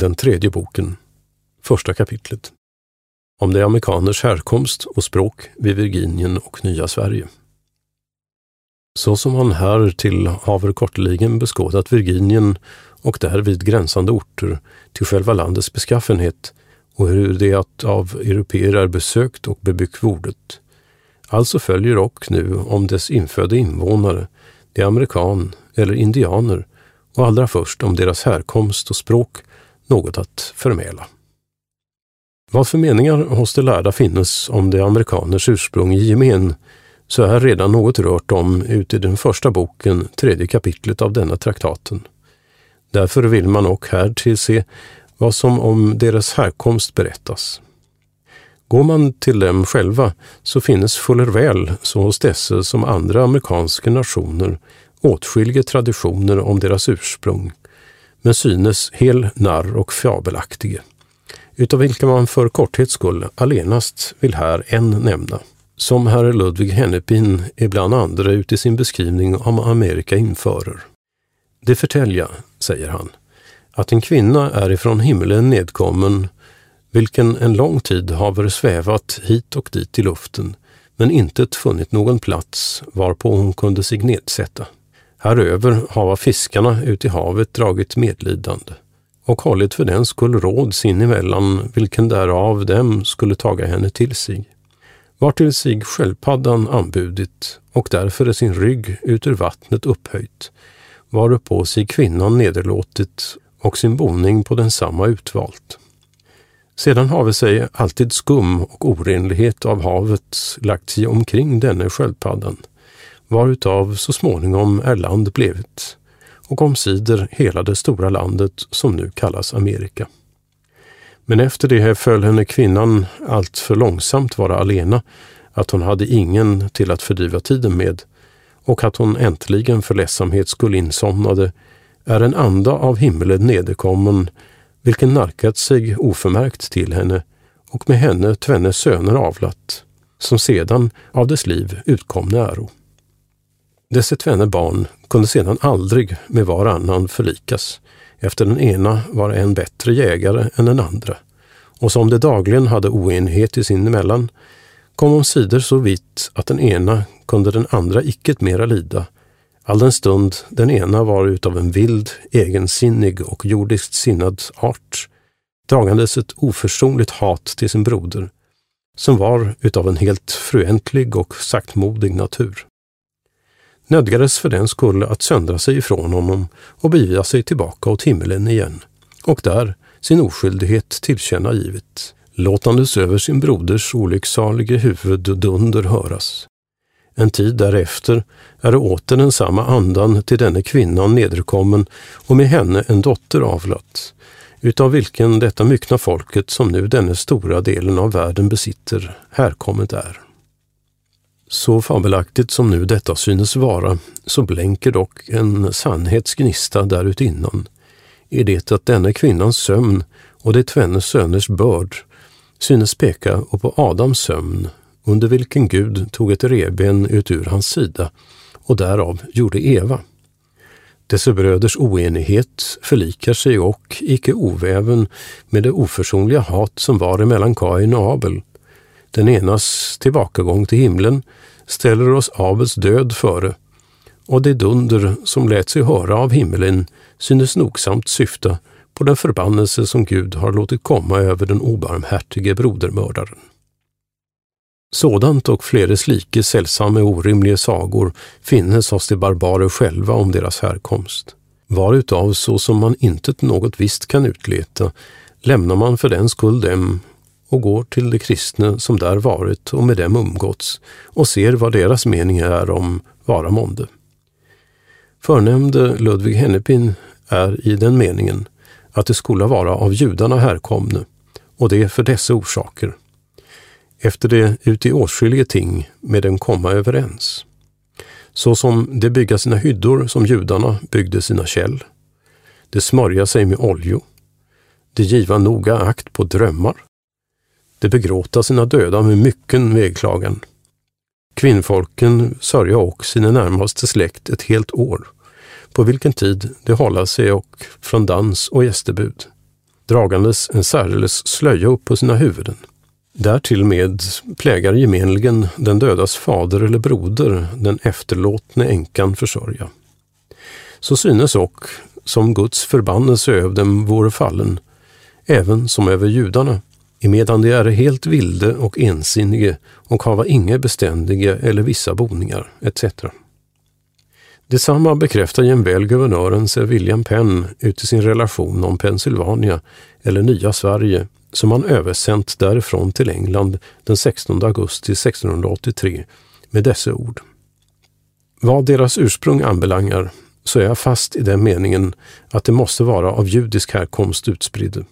den tredje boken, första kapitlet, om de amerikaners härkomst och språk vid Virginien och Nya Sverige. Så som han här till haver korteligen beskådat Virginien och därvid gränsande orter till själva landets beskaffenhet och hur det att av europeer är besökt och bebyggt vordet. Alltså följer och nu om dess infödda invånare, de amerikan eller indianer och allra först om deras härkomst och språk något att förmedla. Vad för meningar hos de lärda finnes om de amerikaners ursprung i gemen så är redan något rört om ute i den första boken, tredje kapitlet av denna traktaten. Därför vill man och här tillse vad som om deras härkomst berättas. Går man till dem själva så finnes fuller väl, så hos dessa som andra amerikanska nationer, åtskilliga traditioner om deras ursprung, men synes hel narr och fabelaktige. utav vilka man för korthets skull allenast vill här en nämna, som herr Ludvig Hennepin ibland andra ut i sin beskrivning om Amerika införer. Det förtälja, säger han, att en kvinna är ifrån himlen nedkommen, vilken en lång tid haver svävat hit och dit i luften, men inte funnit någon plats varpå hon kunde sig nedsätta. Häröver hava fiskarna ut i havet dragit medlidande och hållit för den skull råd sinemellan vilken därav dem skulle taga henne till sig. Vartill sig sköldpaddan anbudit och därför är sin rygg ut ur vattnet upphöjt, varupå sig kvinnan nederlåtit och sin boning på densamma utvalt. Sedan have sig alltid skum och orenlighet av havet lagt sig omkring denne sköldpaddan, varutav så småningom är land blivit, och omsider hela det stora landet som nu kallas Amerika. Men efter det föll henne kvinnan allt för långsamt vara alena, att hon hade ingen till att fördriva tiden med, och att hon äntligen för ledsamhet skulle insomnade, är en anda av himmelen nederkommen, vilken narkat sig oförmärkt till henne och med henne tvenne söner avlat, som sedan av dess liv utkom näro. Dessa tvenne barn kunde sedan aldrig med varannan förlikas, efter den ena var en bättre jägare än den andra, och som de dagligen hade oenighet i sin emellan, kom omsider så vitt att den ena kunde den andra icke mera lida, all den stund den ena var utav en vild, egensinnig och jordiskt sinnad art, dragandes ett oförsonligt hat till sin broder, som var utav en helt fruentlig och saktmodig natur nödgades för den skull att söndra sig ifrån honom och begiva sig tillbaka åt himmelen igen och där sin oskyldighet tillkänna givet, låtandes över sin broders olycksalige huvud dunder höras. En tid därefter är åter den samma andan till denne kvinnan nederkommen och med henne en dotter avlat, utav vilken detta myckna folket som nu denne stora delen av världen besitter härkommet är. Så fabelaktigt som nu detta synes vara, så blänker dock en sannhetsgnista därutinnan, i det att denna kvinnans sömn och de tvenne söners börd synes peka på Adams sömn, under vilken Gud tog ett reben ut ur hans sida och därav gjorde Eva. Dessa bröders oenighet förlikar sig och, icke oväven, med det oförsonliga hat som var emellan Kain och Abel, den enas tillbakagång till himlen ställer oss Abels död före och det dunder som lät sig höra av himmelen synes nogsamt syfta på den förbannelse som Gud har låtit komma över den obarmhärtige brodermördaren. Sådant och fleres like sällsamma orimliga sagor finnes hos de barbarer själva om deras härkomst. Varutav så som man intet något visst kan utleta lämnar man för den skull dem och går till de kristna som där varit och med dem umgåtts och ser vad deras mening är om vara månde. Förnämnde Ludvig Hennepin är i den meningen att det skulle vara av judarna härkomne och det för dessa orsaker. Efter det ut i åtskilliga ting med dem komma överens. Så som de bygga sina hyddor som judarna byggde sina käll. De smörja sig med oljo. De giva noga akt på drömmar de begråta sina döda med mycken vägklagan. Kvinnfolken sörja och sina närmaste släkt ett helt år, på vilken tid de hålla sig och från dans och gästebud. dragandes en särdeles slöja upp på sina huvuden. Därtill med plägar gemenligen den dödas fader eller broder den efterlåtne änkan försörja. Så synes och som Guds förbannelse över dem vore fallen, även som över judarna, emedan de är helt vilde och ensinnige och hava inga beständiga eller vissa boningar, etc. Detsamma bekräftar jämväl guvernören Sir William Penn ut i sin relation om Pennsylvania, eller Nya Sverige, som han översänt därifrån till England den 16 augusti 1683 med dessa ord. Vad deras ursprung anbelangar så är jag fast i den meningen att det måste vara av judisk härkomst utspridda,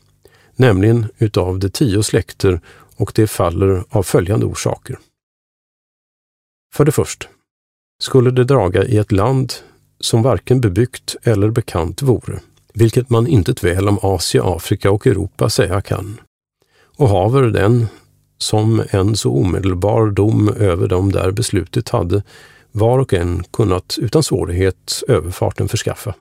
nämligen utav de tio släkter och det faller av följande orsaker. För det första, skulle det draga i ett land som varken bebyggt eller bekant vore, vilket man intet väl om Asien, Afrika och Europa säga kan, och haver den som en så omedelbar dom över dem där beslutet hade var och en kunnat utan svårighet överfarten förskaffa.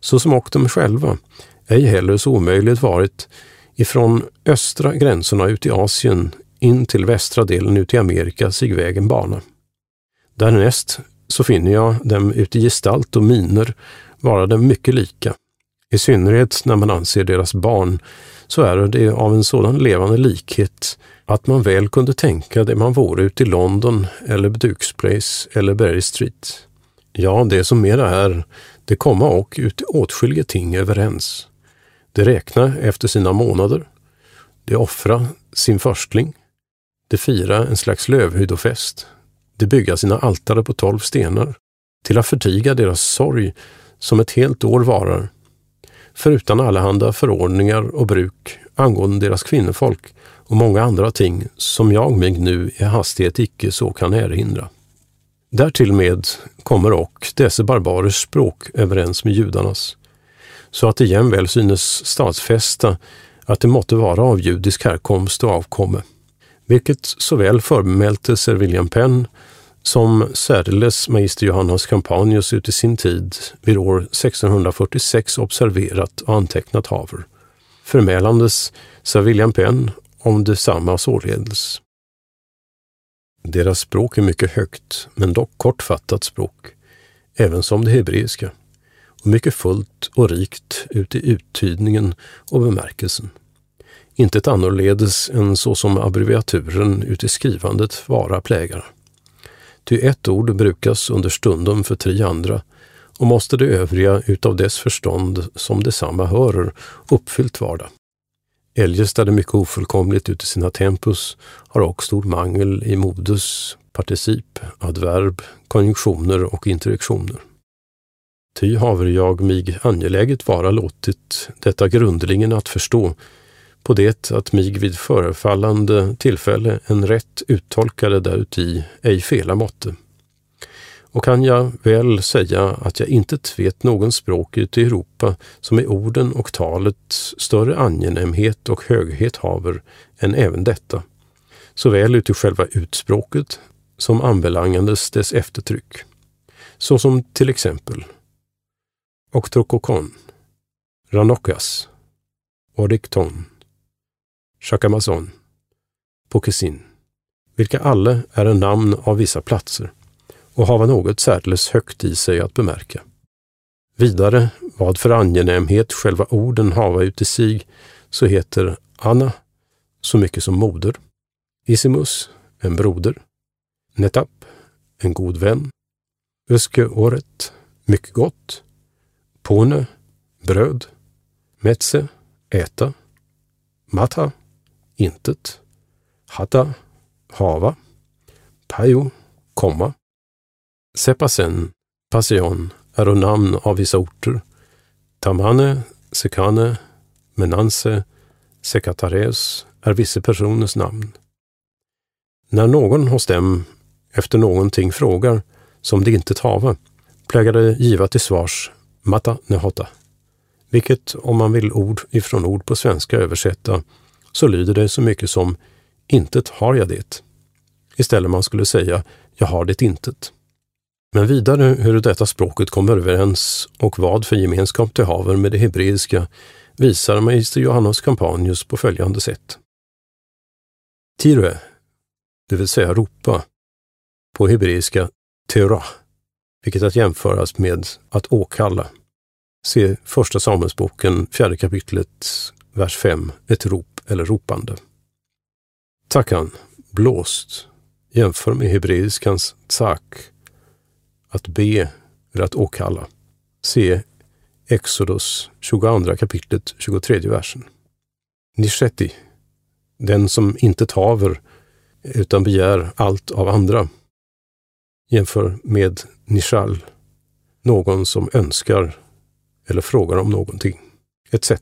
Så som och de själva ej heller så omöjligt varit ifrån östra gränserna ut i Asien in till västra delen ut i Amerika sig vägen bana. Därnäst så finner jag dem uti gestalt och miner vara dem mycket lika. I synnerhet när man anser deras barn så är det av en sådan levande likhet att man väl kunde tänka det man vore ute i London eller Dukes Place eller Berry Street. Ja, det som mera är, det komma och ut åtskilliga ting överens. Det räkna efter sina månader. Det offra sin förstling. Det fira en slags lövhydofest. Det bygga sina altare på tolv stenar. Till att förtiga deras sorg som ett helt år varar. Förutan allehanda förordningar och bruk angående deras kvinnofolk och många andra ting som jag mig nu i hastighet icke så kan erinra. Därtill med kommer och dessa barbarers språk överens med judarnas, så att det jämväl synes stadsfästa att det måtte vara av judisk härkomst och avkomme, vilket såväl förbemälte Sir William Penn som särdeles magister Johannes Campanius ut i sin tid vid år 1646 observerat och antecknat haver. Förmälandes Sir William Penn om detsamma således. Deras språk är mycket högt, men dock kortfattat språk, även som det hebreiska, och mycket fullt och rikt ut i uttydningen och bemärkelsen. Inte ett annorledes än så som abbreviaturen ut i skrivandet vara plägar. Ty ett ord brukas under stunden för tre andra och måste det övriga utav dess förstånd som detsamma hörer uppfyllt varda. Eljest är det mycket ofullkomligt uti i sina tempus, har också stor mangel i modus, particip, adverb, konjunktioner och interjektioner. Ty haver jag mig angeläget vara låtit detta grundligen att förstå, på det att mig vid förefallande tillfälle en rätt uttolkade däruti ej fela måtte. Och kan jag väl säga att jag inte vet någon språk ute i Europa som i orden och talet större angenämhet och höghet haver än även detta, såväl uti själva utspråket som anbelangandes dess eftertryck. Såsom till exempel Oktrokokon. Ranokas, Orikton, Chacamazon, Pokesin, vilka alla är en namn av vissa platser och hava något särdeles högt i sig att bemärka. Vidare, vad för angenämhet själva orden hava uti sig, så heter Anna så mycket som moder, Isimus en broder, Netap en god vän, Öske året mycket gott, Pone bröd, Metze äta, Mata intet, Hata hava, Pajo komma, Sepasen, Passion, är namn av vissa orter. Tamane, Sekane, Menanse, Sekatares är vissa personers namn. När någon hos dem efter någonting frågar, som de inte tava, plägar de giva till svars Mata Nehota, vilket om man vill ord ifrån ord på svenska översätta så lyder det så mycket som Intet har jag det. Istället man skulle säga Jag har det intet. Men vidare hur detta språket kommer överens och vad för gemenskap det haver med det hebreiska visar magister Johannes Campanius på följande sätt. Tirue, det vill säga ropa, på hebreiska terah, vilket att jämföras med att åkalla. Se Första Samuelsboken, fjärde kapitlet, vers 5, ett rop eller ropande. Tackan, blåst, jämför med hebreiskans tsak, att be eller att åkalla. Se Exodus 22 kapitlet 23 versen. Nisheti, den som inte taver utan begär allt av andra. Jämför med nishal, någon som önskar eller frågar om någonting, etc.